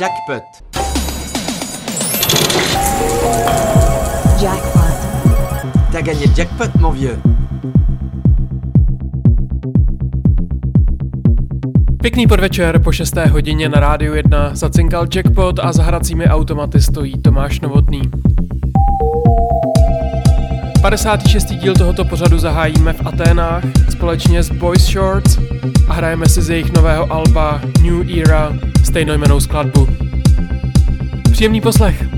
Jackpot. Jackpot. T'as gagné le jackpot, mon vieux. Pěkný podvečer, po 6. hodině na rádiu 1 zacinkal jackpot a za hracími automaty stojí Tomáš Novotný. 56. díl tohoto pořadu zahájíme v Aténách společně s Boys Shorts a hrajeme si z jejich nového alba New Era stejnojmenou skladbu. Příjemný poslech!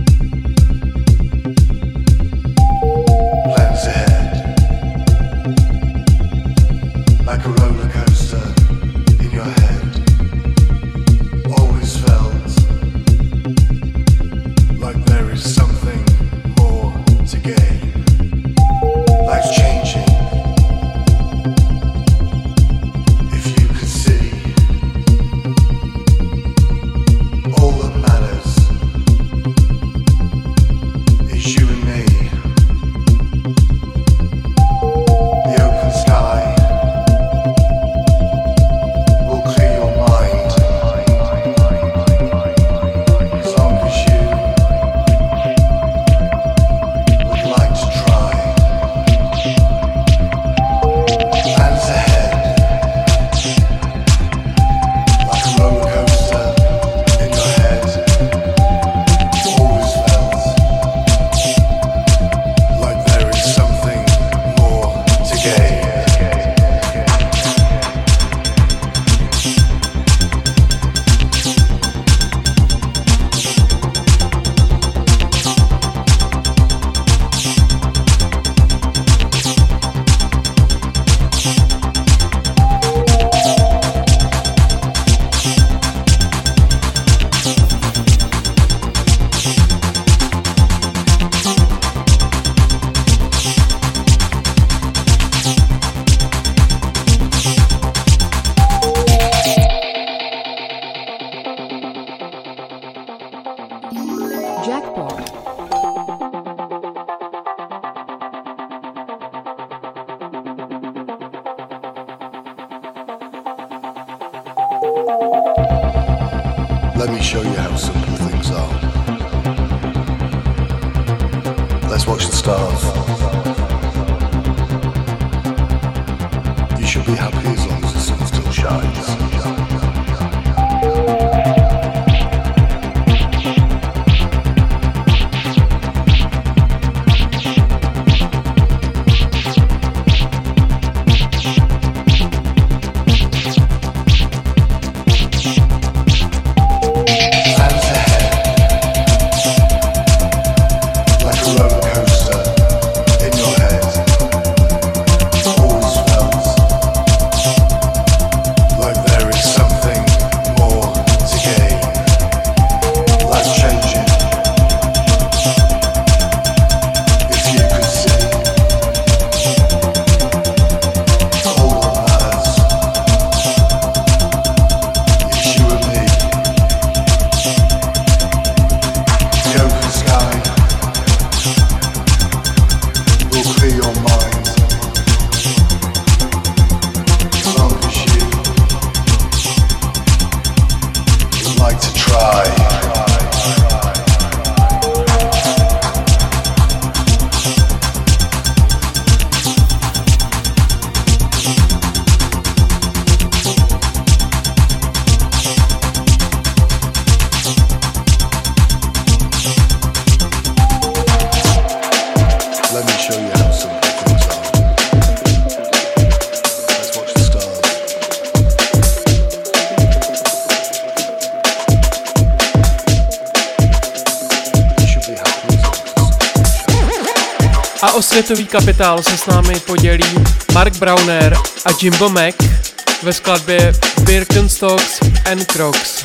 Kapitál se s námi podělí Mark Browner a Jimbo Mack ve skladbě Birkenstocks and Crocs.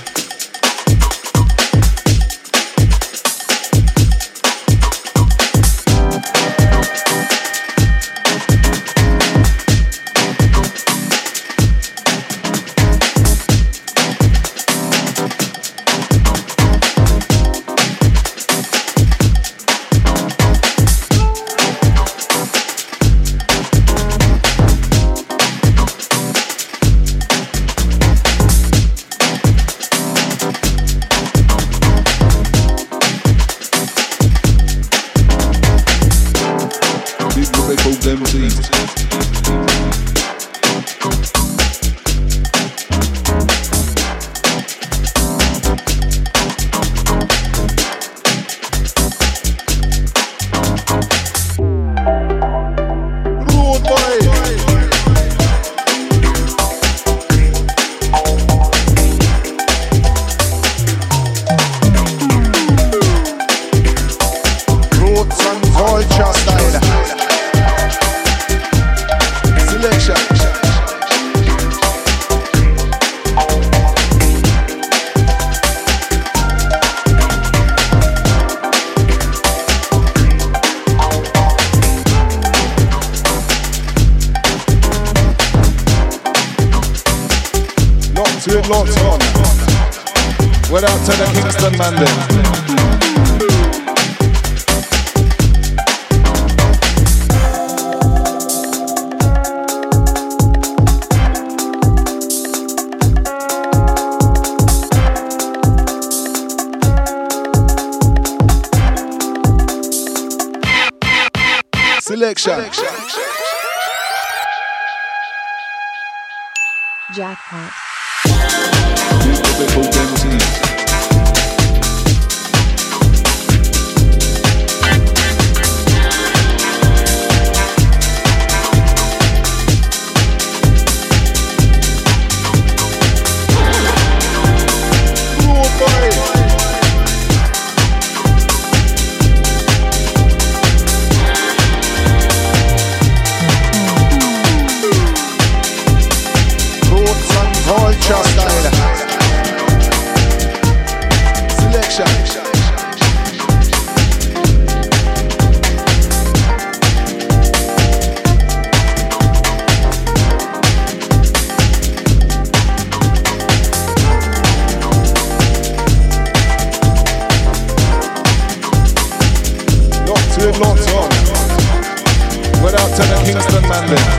happen.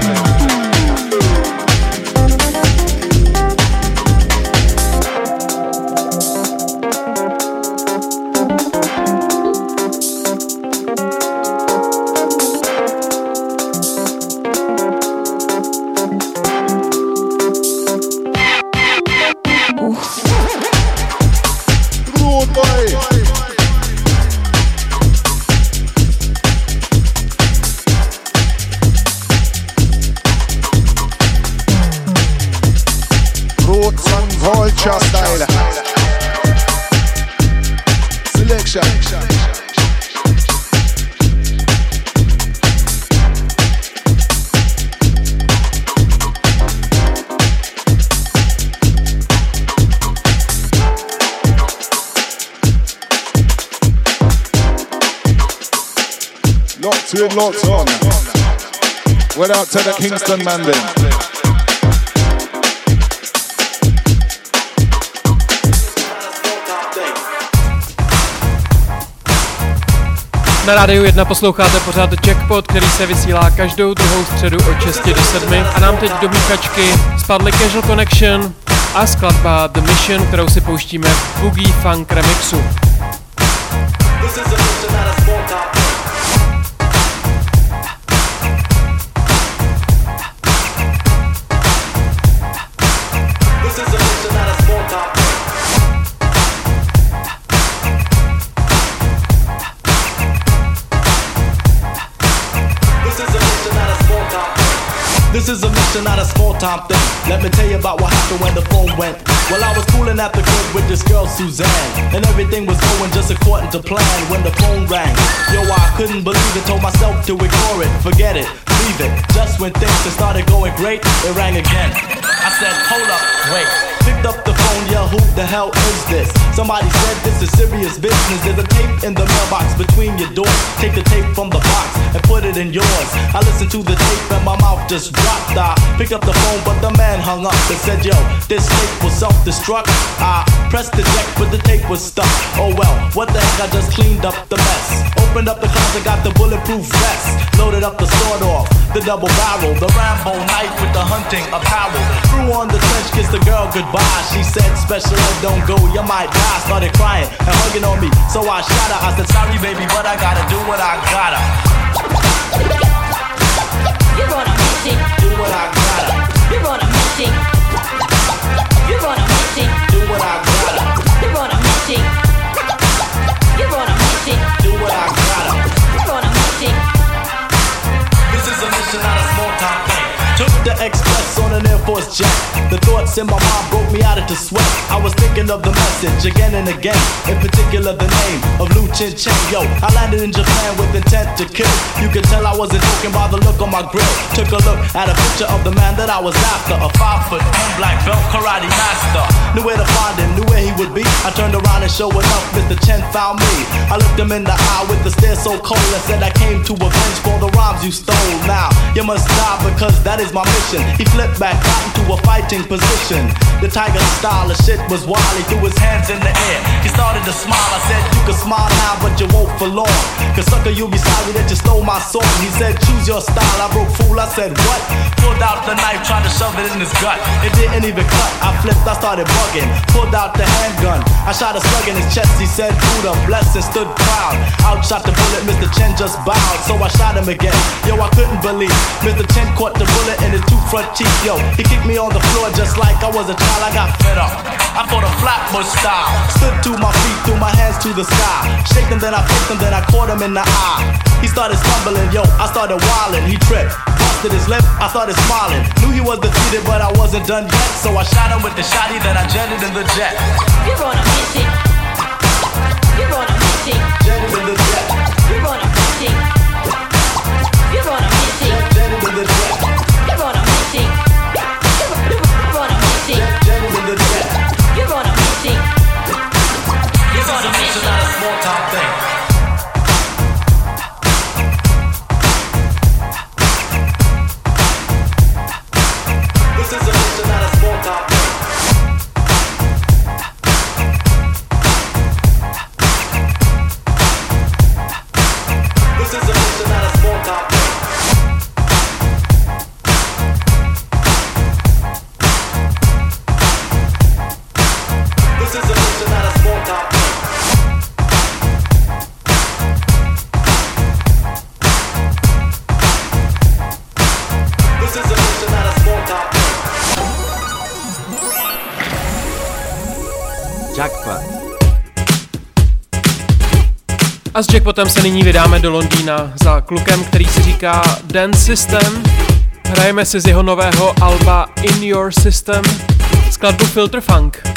Then. Na rádiu 1 posloucháte pořád Jackpot, který se vysílá každou druhou středu od 6 do 7 a nám teď do míchačky spadly Casual Connection a skladba The Mission, kterou si pouštíme v Boogie Funk remixu. Time thing. Let me tell you about what happened when the phone went. Well, I was cooling at the crib with this girl Suzanne, and everything was going just according to plan when the phone rang. Yo, I couldn't believe it, told myself to ignore it, forget it, leave it. Just when things had started going great, it rang again. I said, hold up, wait. Picked up the phone, yeah, who the hell is this? Somebody said this is serious business. There's a tape in the mailbox between your doors. Take the tape from the box and put it in yours. I listened to the tape and my mouth just dropped. I picked up the phone, but the man hung up and said, Yo, this tape was self-destruct. I pressed the deck, but the tape was stuck. Oh well, what the heck? I just cleaned up the mess. Opened up the closet, got the bulletproof vest. Loaded up the sword off, the double barrel, the Rambo knife with the hunting apparel. Threw on the trench, kissed the girl goodbye. She said, Special ed, don't go, you might die. Started crying and hugging on me, so I shot her. I said, Sorry, baby, but I gotta do what I gotta. You're on a mission. Do what I gotta. You're on a mission. You're on a mission. Do what I gotta. You're on a mission. You're on a mission. Do what I gotta. You're on a mission. This is a mission, not a small time thing. Took the express on an Force jet. The thoughts in my mind broke me out into sweat. I was thinking of the message again and again. In particular, the name of Lu Chin Chen. Yo, I landed in Japan with intent to kill. You could tell I wasn't joking by the look on my grill. Took a look at a picture of the man that I was after. A five foot ten black belt karate master. Knew where to find him, knew where he would be. I turned around and sure enough, Mr. Chen found me. I looked him in the eye with the stare so cold and said I came to avenge for the rhymes you stole. Now you must die because that is my mission. He flipped back out into a fighting position. The tiger style of shit was wild. He threw his hands in the air. He started to smile. I said, You can smile now, but you won't for long. Cause sucker, you'll be sorry that you stole my song. He said, Choose your style. I broke fool. I said, What? Pulled out the knife, tried to shove it in his gut. It didn't even cut. I flipped, I started bugging. Pulled out the handgun. I shot a slug in his chest. He said, Buddha, blessed and stood proud. Outshot the bullet. Mr. Chen just bowed. So I shot him again. Yo, I couldn't believe. Mr. Chen caught the bullet in his two front teeth. Yo, he kicked me on the floor just like I was a child. I got fed up. I thought a flatbush style. Stood to my feet, threw my hands to the sky. Shake him, then I picked him, then I caught him in the eye. He started stumbling, yo, I started wilding. He tripped, busted his lip, I started smiling. Knew he was defeated, but I wasn't done yet. So I shot him with the shotty, then I jetted in the jet. You're on a mission. You're on a mission. Jetted in the jet. S Jackpotem se nyní vydáme do Londýna za klukem, který si říká Dance System. Hrajeme si z jeho nového alba In Your System skladbu Filter Funk.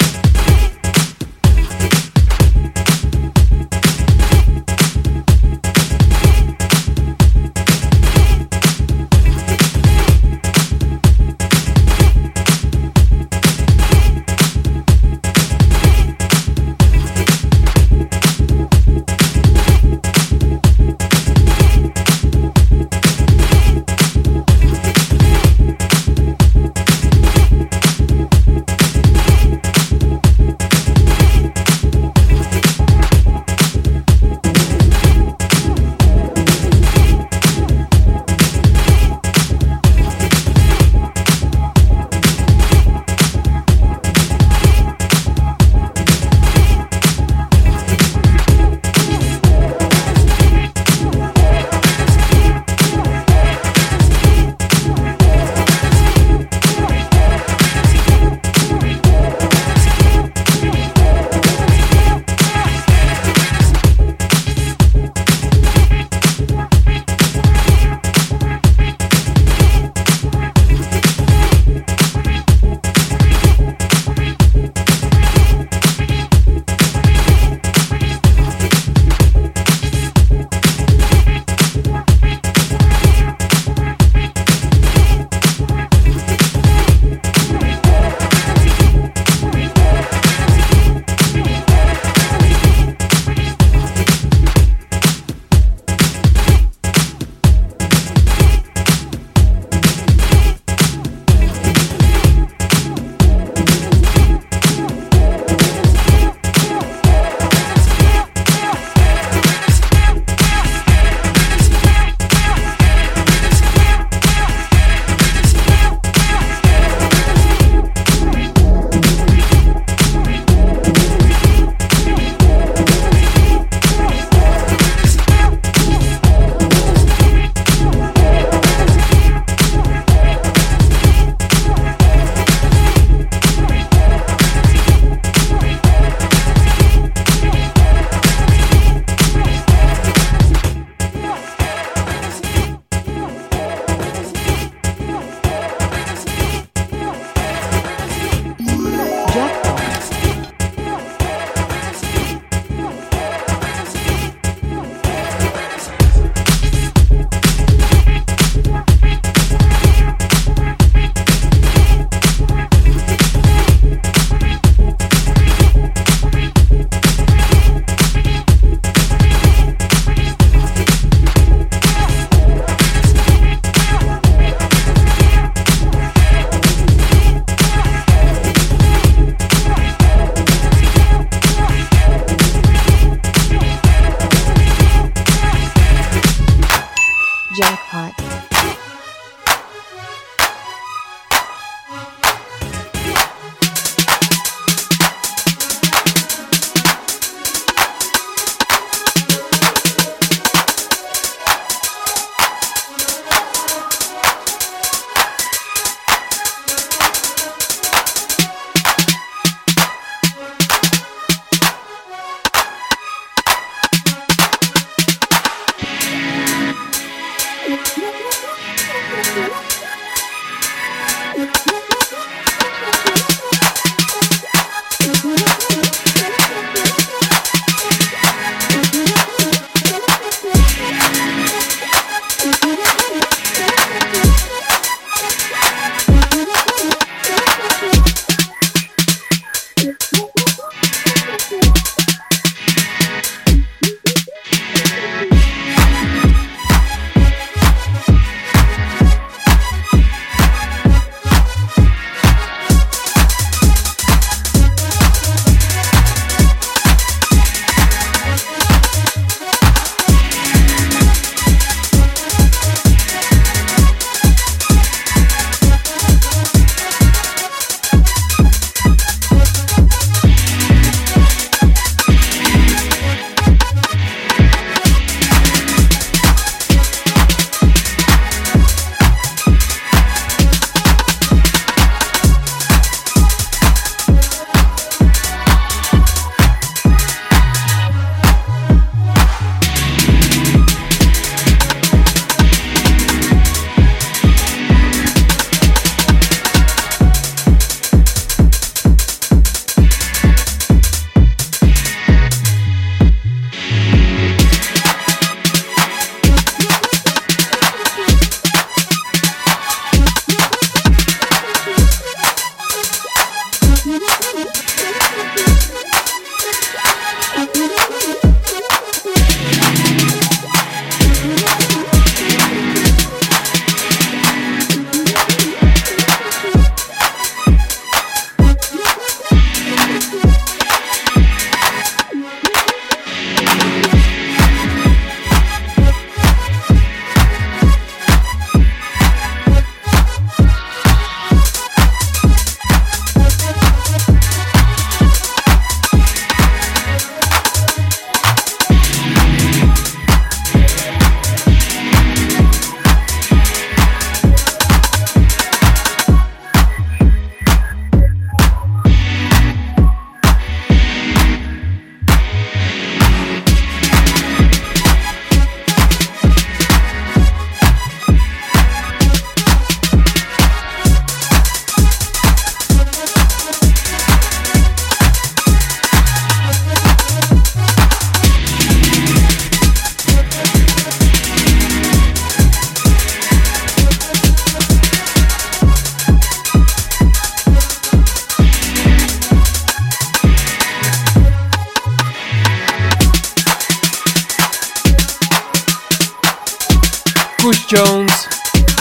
Jones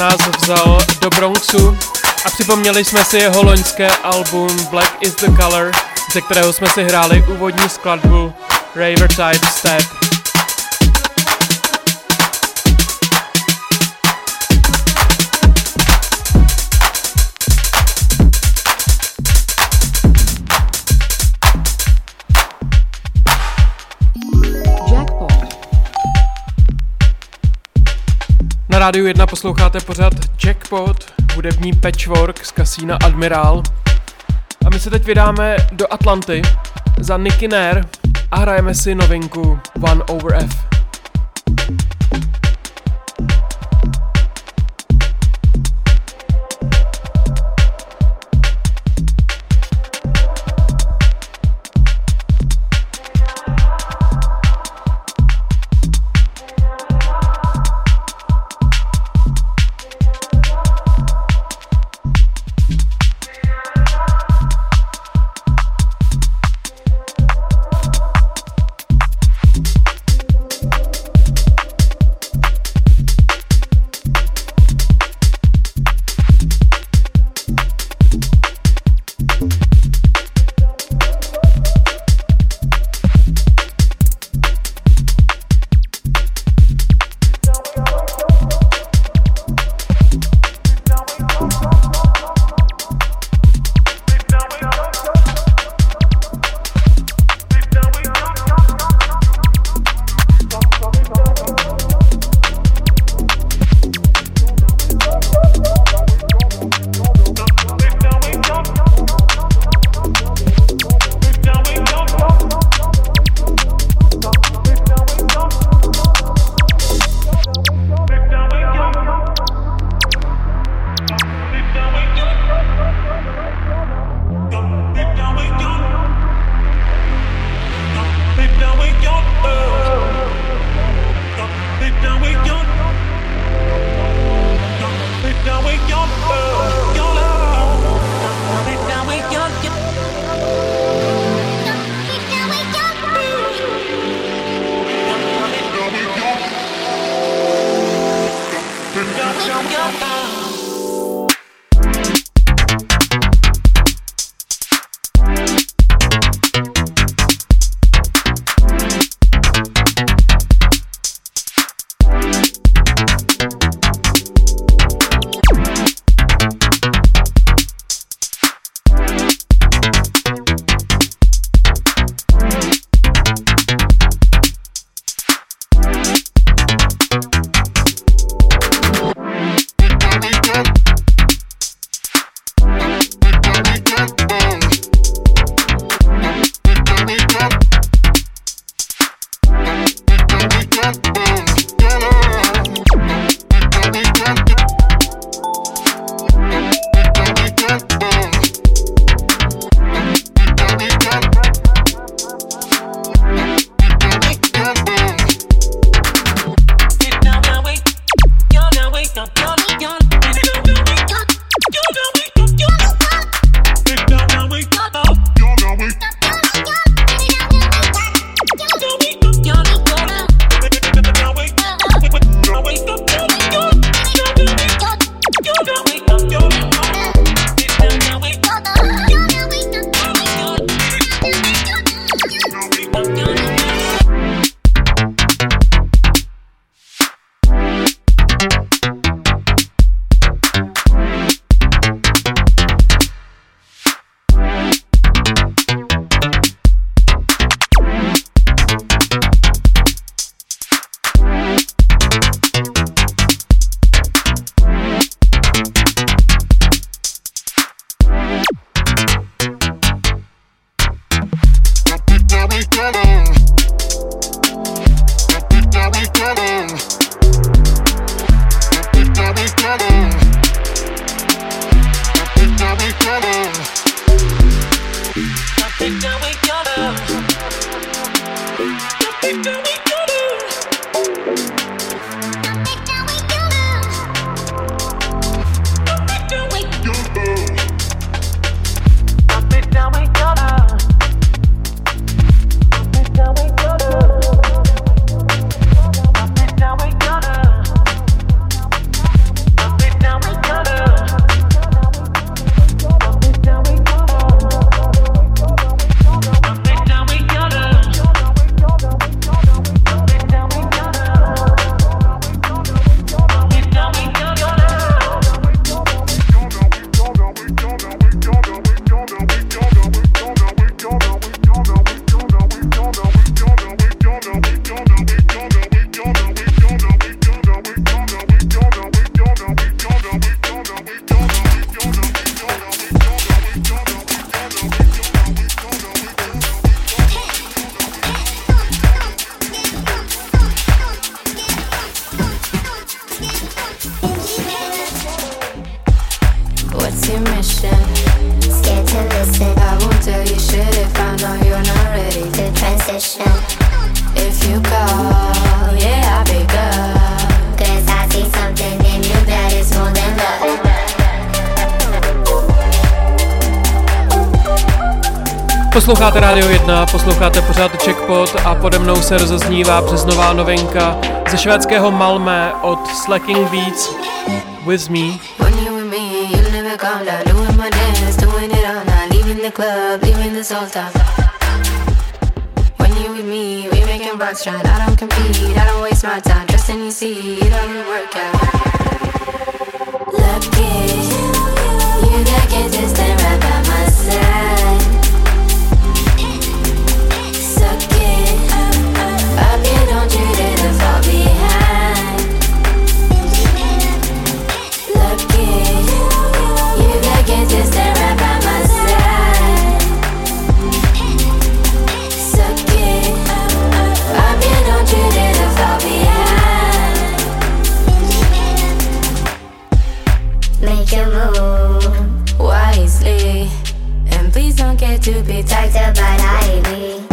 nás vzal do Bronxu a připomněli jsme si jeho loňské album Black is the Color, ze kterého jsme si hráli úvodní skladbu Raver Type Step. Rádiu 1 posloucháte pořád Jackpot, hudební patchwork z kasína Admiral. A my se teď vydáme do Atlanty za Nicky Nair a hrajeme si novinku One Over F. Jackpot a pode mnou se rozeznívá přes nová novinka ze švédského Malmé od Slacking Beats With Me. No me, we making rocks shine. I don't compete, I don't waste my time. Trust and you see, it all work out. to be tighter, but I need.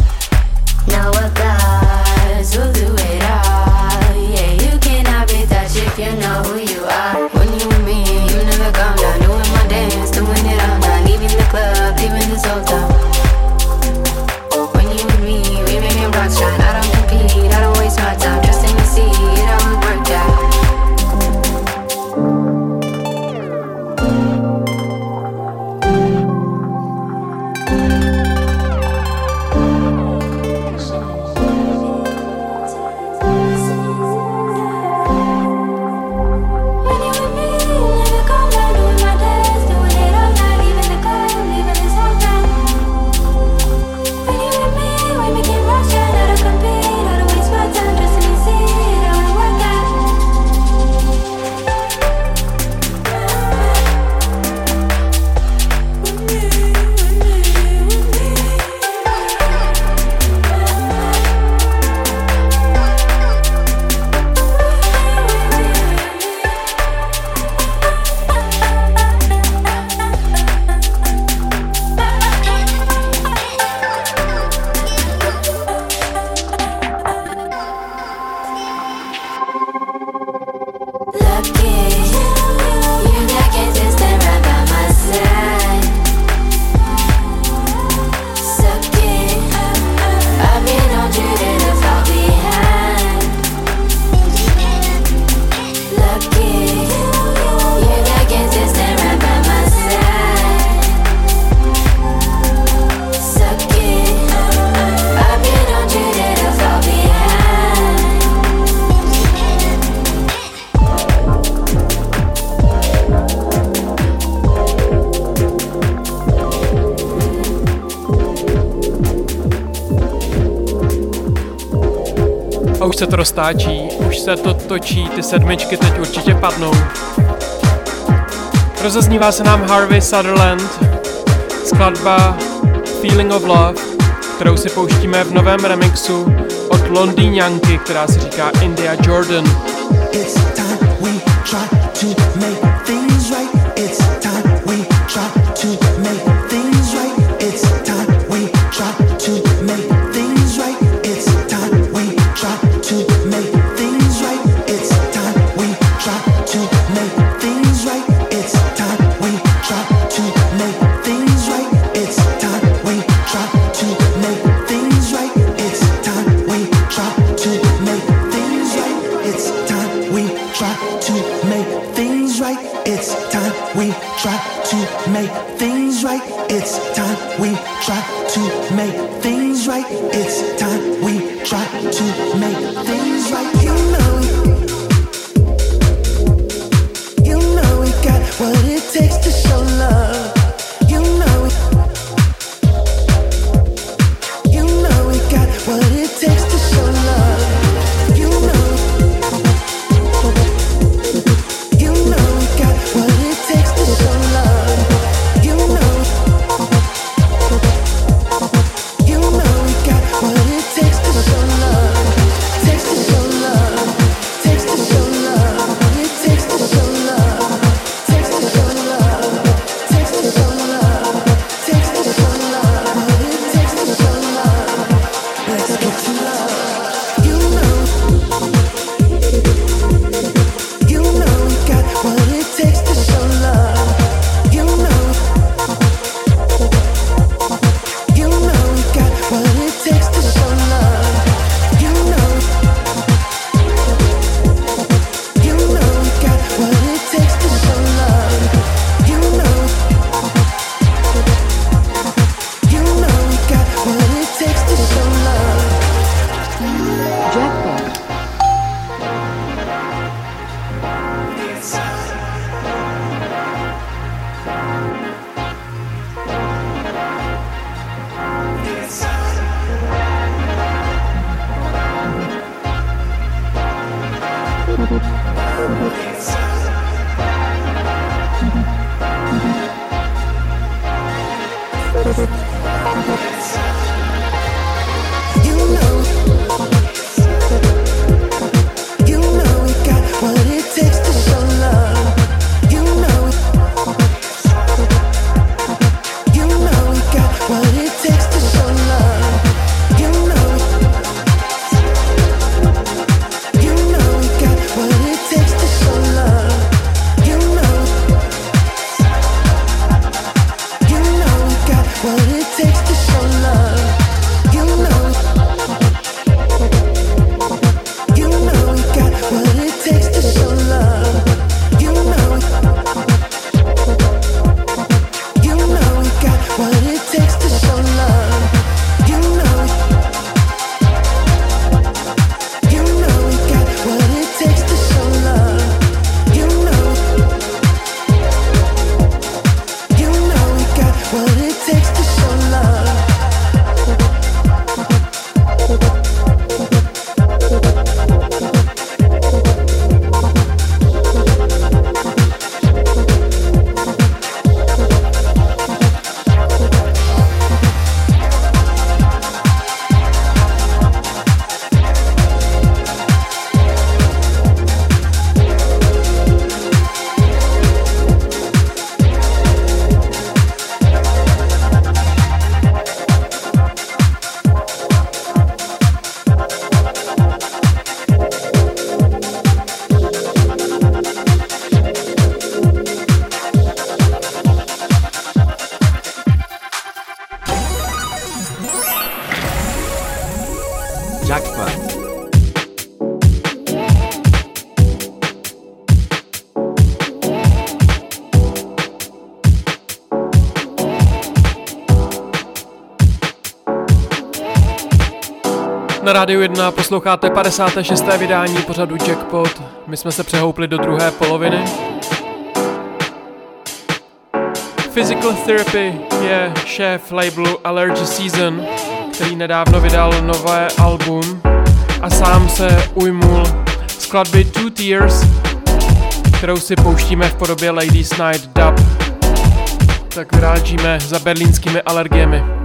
se to roztáčí, už se to točí, ty sedmičky teď určitě padnou. Rozeznívá se nám Harvey Sutherland, skladba Feeling of Love, kterou si pouštíme v novém remixu od Londýňanky, která se říká India Jordan. It's time we try to make things Rádiu 1 posloucháte 56. vydání pořadu Jackpot. My jsme se přehoupli do druhé poloviny. Physical Therapy je šéf labelu Allergy Season, který nedávno vydal nové album a sám se ujmul skladby Two Tears, kterou si pouštíme v podobě Ladies Night Dub. Tak vyrážíme za berlínskými alergiemi.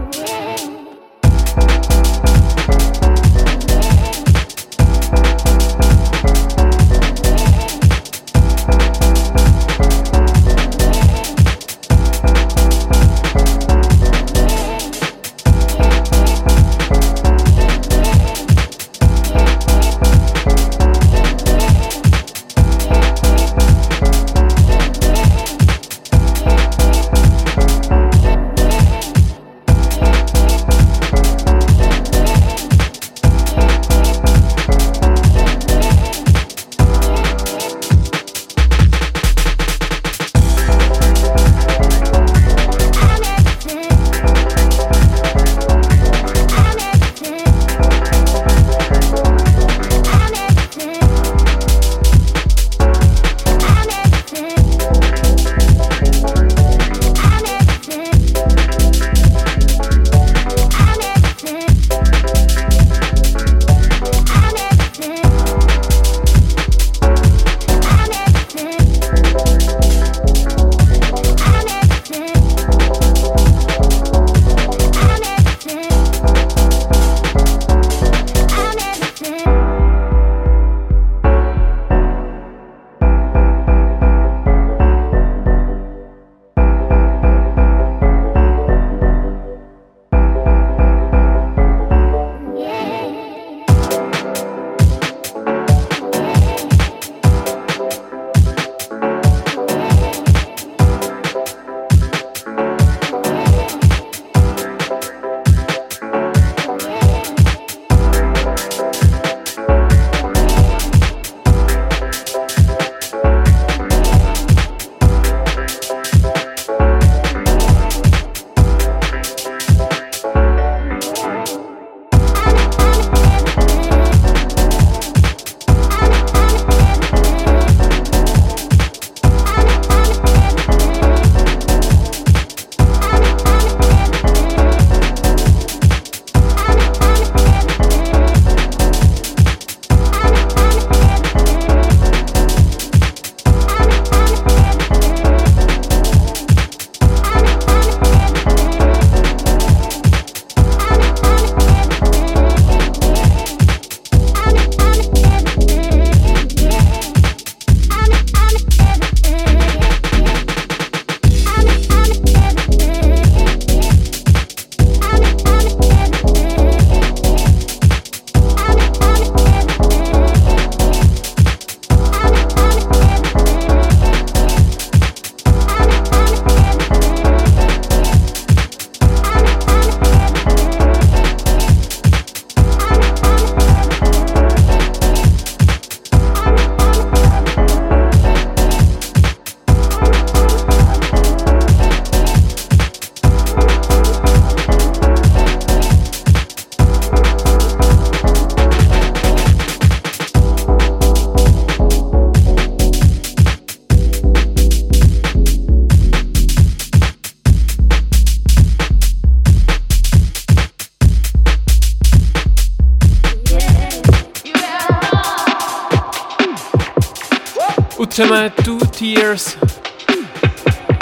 Years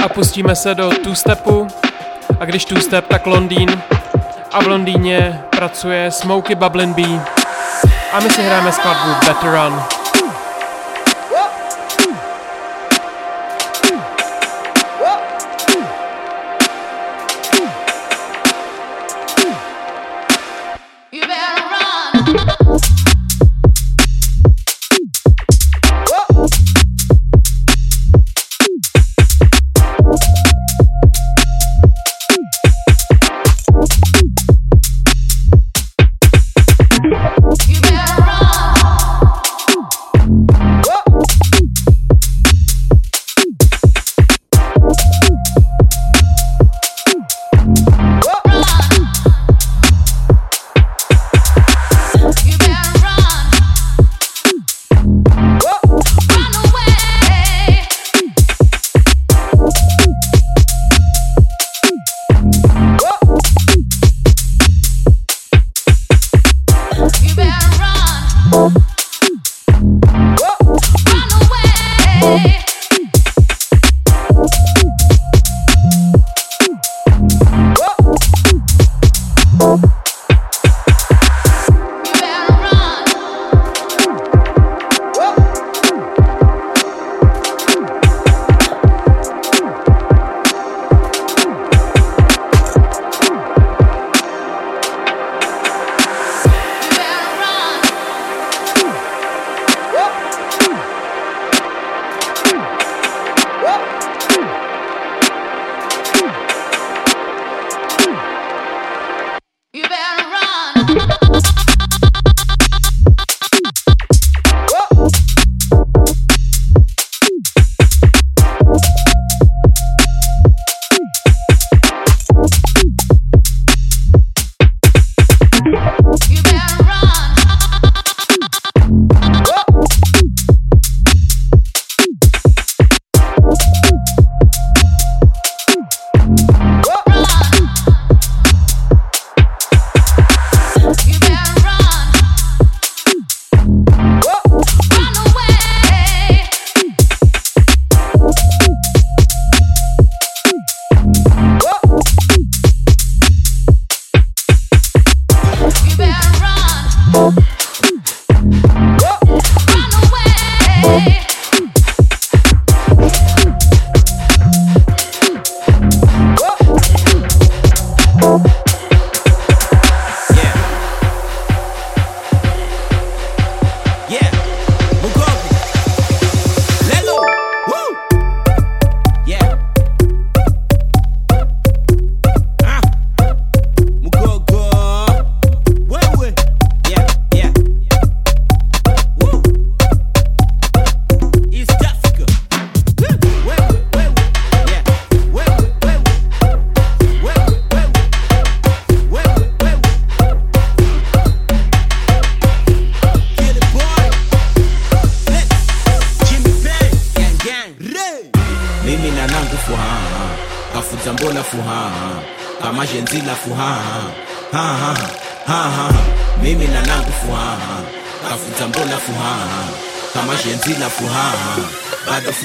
a pustíme se do two-stepu a když two-step, tak Londýn a v Londýně pracuje Smokey Bublin B. a my si hrajeme skladbu Better Run.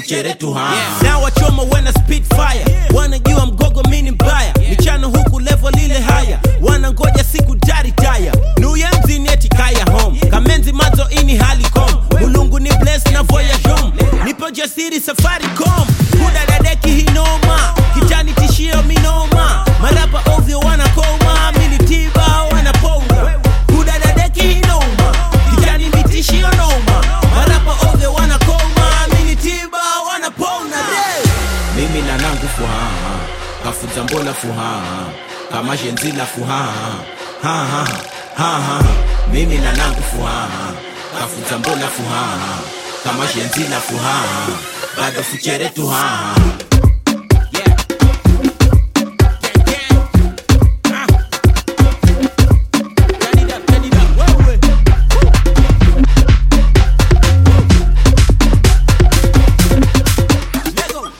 quiere tu hand. sina furaha, bado fuchere tu haha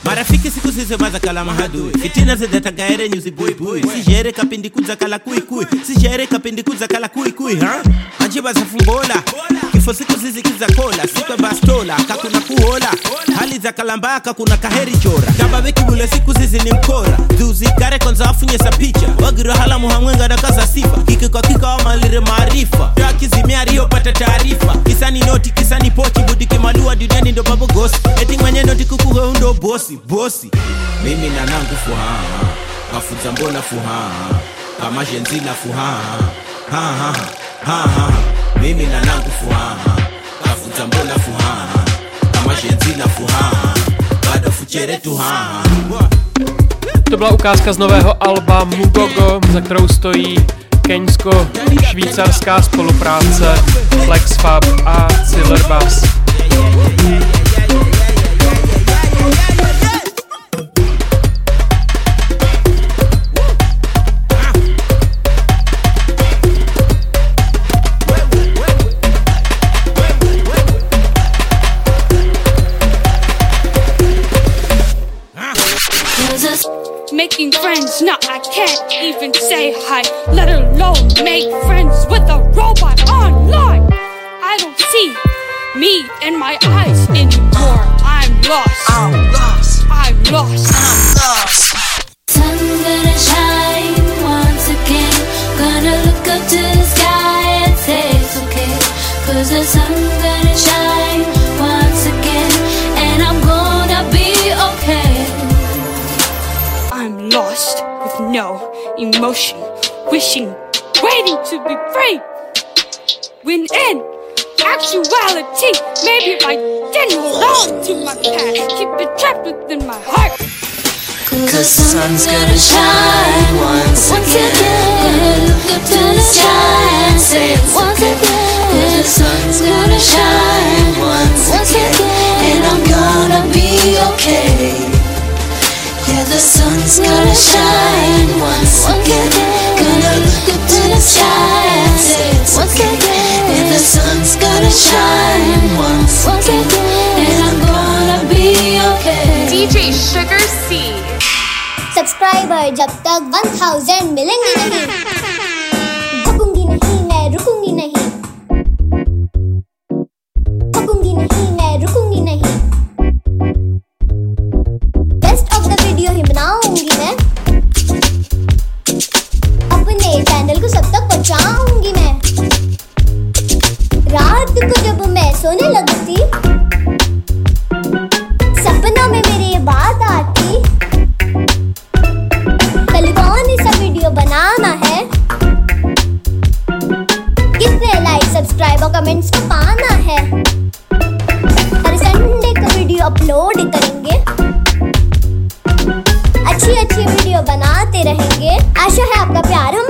marafiki siku zisemaza kala mahadui. Fitina zidatagaere nyuzi kapindi kudzakala kuikui sijere kapindi kudzakala kuikui ha? Anjibaza kifo siku zizikiza kola sikwe bastola kakuna kuola hali za kalambaka kuna kaheri chora. Kababekibula siku zizi ni mkora. Dhuzikare konza wafunyesa picha. Wagirohala hamwenga dakaza sifa. Ikikakika wamalire maarifa. Takizimiariyopata taarifa. Kisani noti kisani pochi budikimalua duniani ndo babogosi eti mwenye noti kukuheundo bosi bosi. Mimi nanangu fuhaha kafuza mbona fuhaha kama fuhaha ha ha ha ha ha. Mimi nanangu fuhaha. Kafuza mbona fuhaha? Kama jenzila fuhaha. Bado fuchere tuhaha. To byla ukázka z nového alba Mugogo, za kterou stojí keňsko-švýcarská spolupráce Flexfab a Silver Bass. Making friends, I can't even say hi, let alone make friends with a robot online. I don't see me in my eyes anymore. I'm lost. I'm lost. I'm lost. I'm lost. Sun gonna shine once again. Gonna look up to the sky and say it's okay. Cause the sun gonna no emotion, wishing, waiting to be free. When in actuality, maybe if I didn't hold on to my past, keep it trapped within my heart. Cause the sun's gonna shine once once again. Gonna look up to the sky and say once again. Cause the sun's gonna shine once again. And I'm gonna be okay. Yeah, the sun's gonna shine once again. Gonna look up to the sky and say it's once again. Yeah, the sun's gonna shine once again. And I'm gonna be okay. DJ Sugar C. Subscriber जब तक 1000 मिलेंगे नहीं रुकूँगी नहीं मैं रुकूँगी नहीं रुकूँगी नहीं सब तक पहुंचाऊँगी मैं। रात को जब मैं सोने लगती, सपना में मेरे ये बात आती, कल कौन सा वीडियो बनाना है? कितने लाइक सब्सक्राइब और कमेंट्स को पाना है। हर संडे को वीडियो अपलोड करेंगे। अच्छी अच्छी वीडियो बनाते रहेंगे। आशा है आपका प्यार हम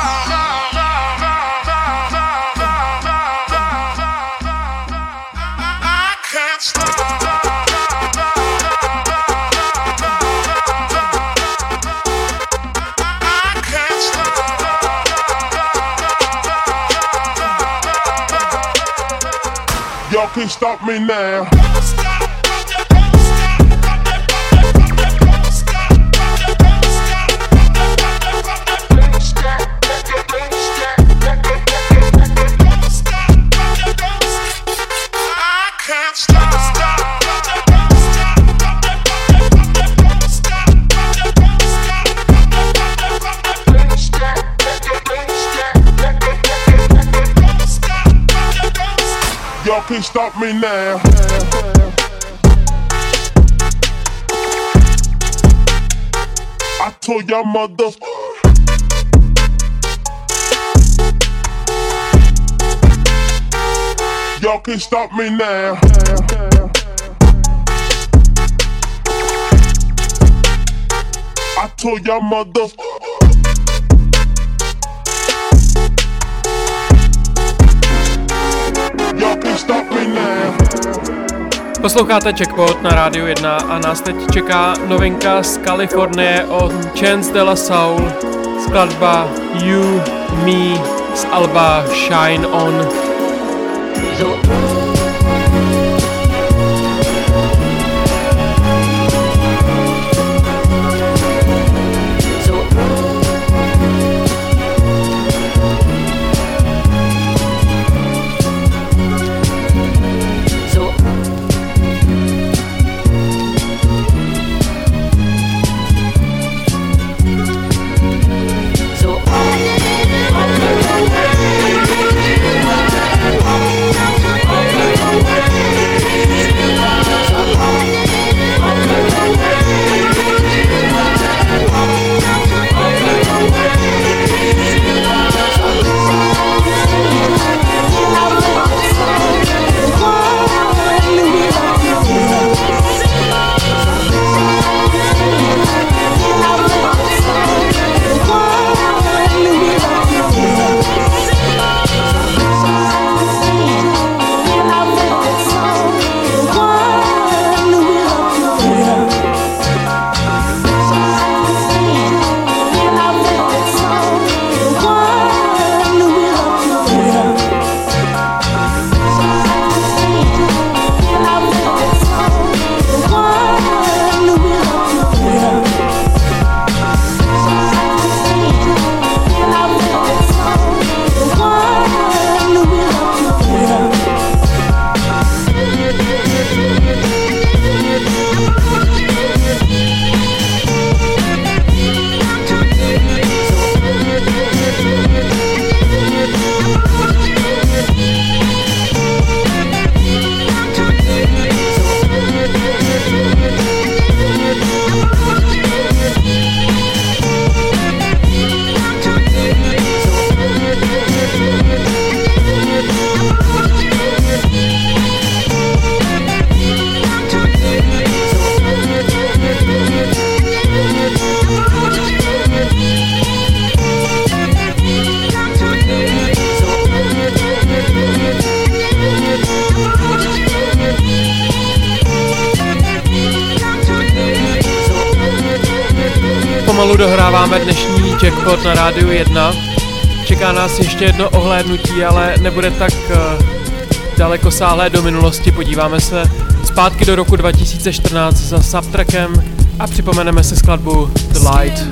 Can't stop me now. can't stop me now. I told y'all mothers. Y'all can't stop me now. I told y'all mothers. Posloucháte Checkpoint na rádiu 1 a nás teď čeká novinka z Kalifornie od Chance de la Soul, skladba You, Me z Alba Shine On. Sport na rádiu 1. Čeká nás ještě jedno ohlédnutí, ale nebude tak uh, daleko sáhlé do minulosti. Podíváme se zpátky do roku 2014 za subtrackem a připomeneme si skladbu The Light.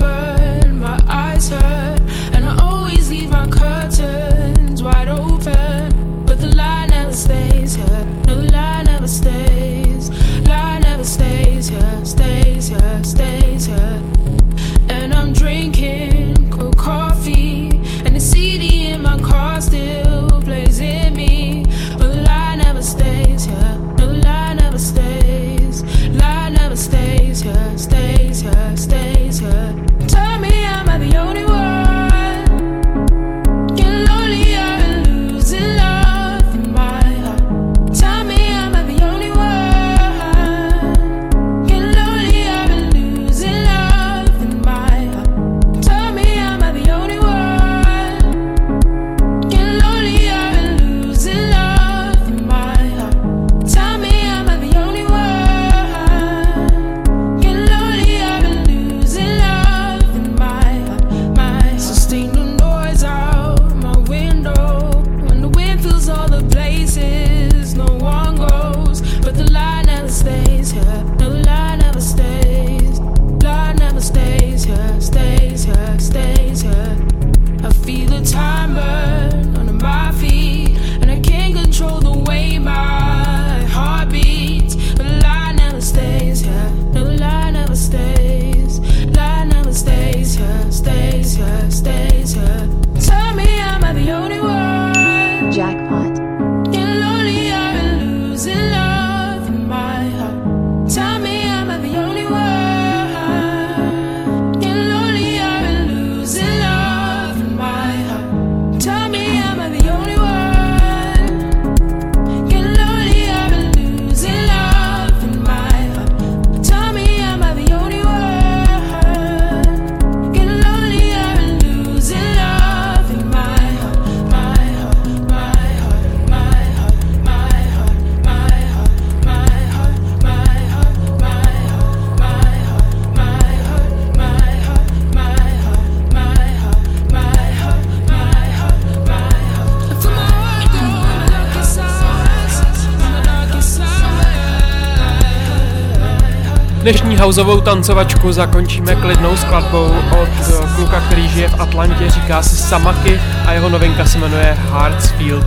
houseovou tancovačku zakončíme klidnou skladbou od kluka, který žije v Atlantě, říká se Samaki a jeho novinka se jmenuje Hartsfield.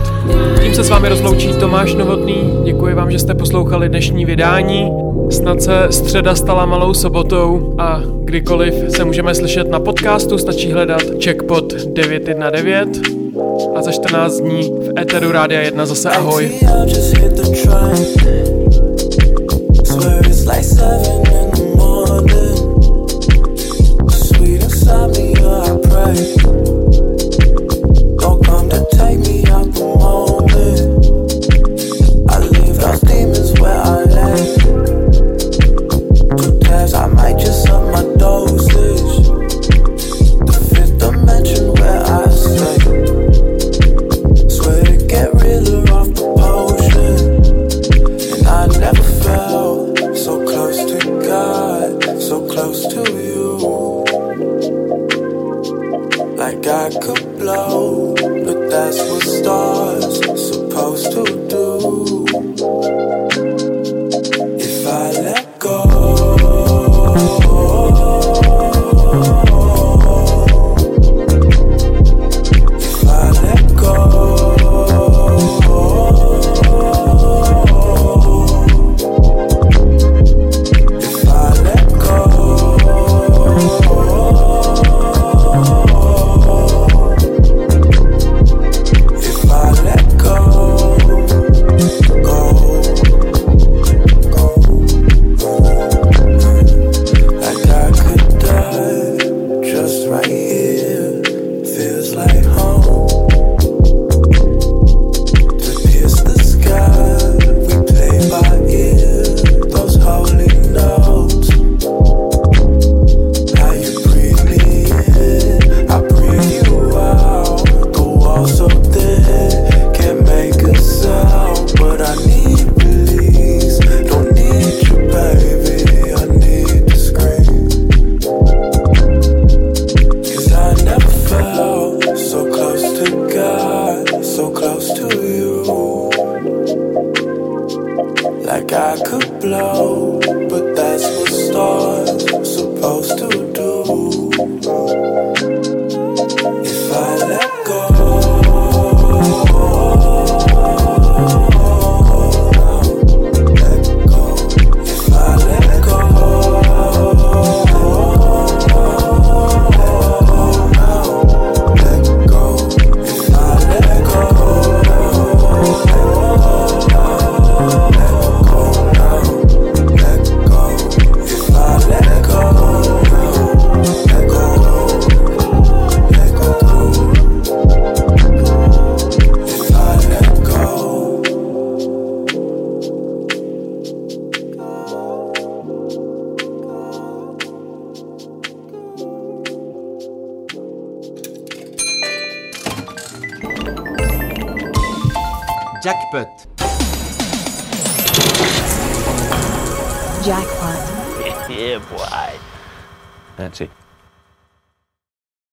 Tím se s vámi rozloučí Tomáš Novotný, děkuji vám, že jste poslouchali dnešní vydání. Snad se středa stala malou sobotou a kdykoliv se můžeme slyšet na podcastu, stačí hledat checkpot 919 a za 14 dní v Eteru Rádia 1 zase ahoj. like seven life.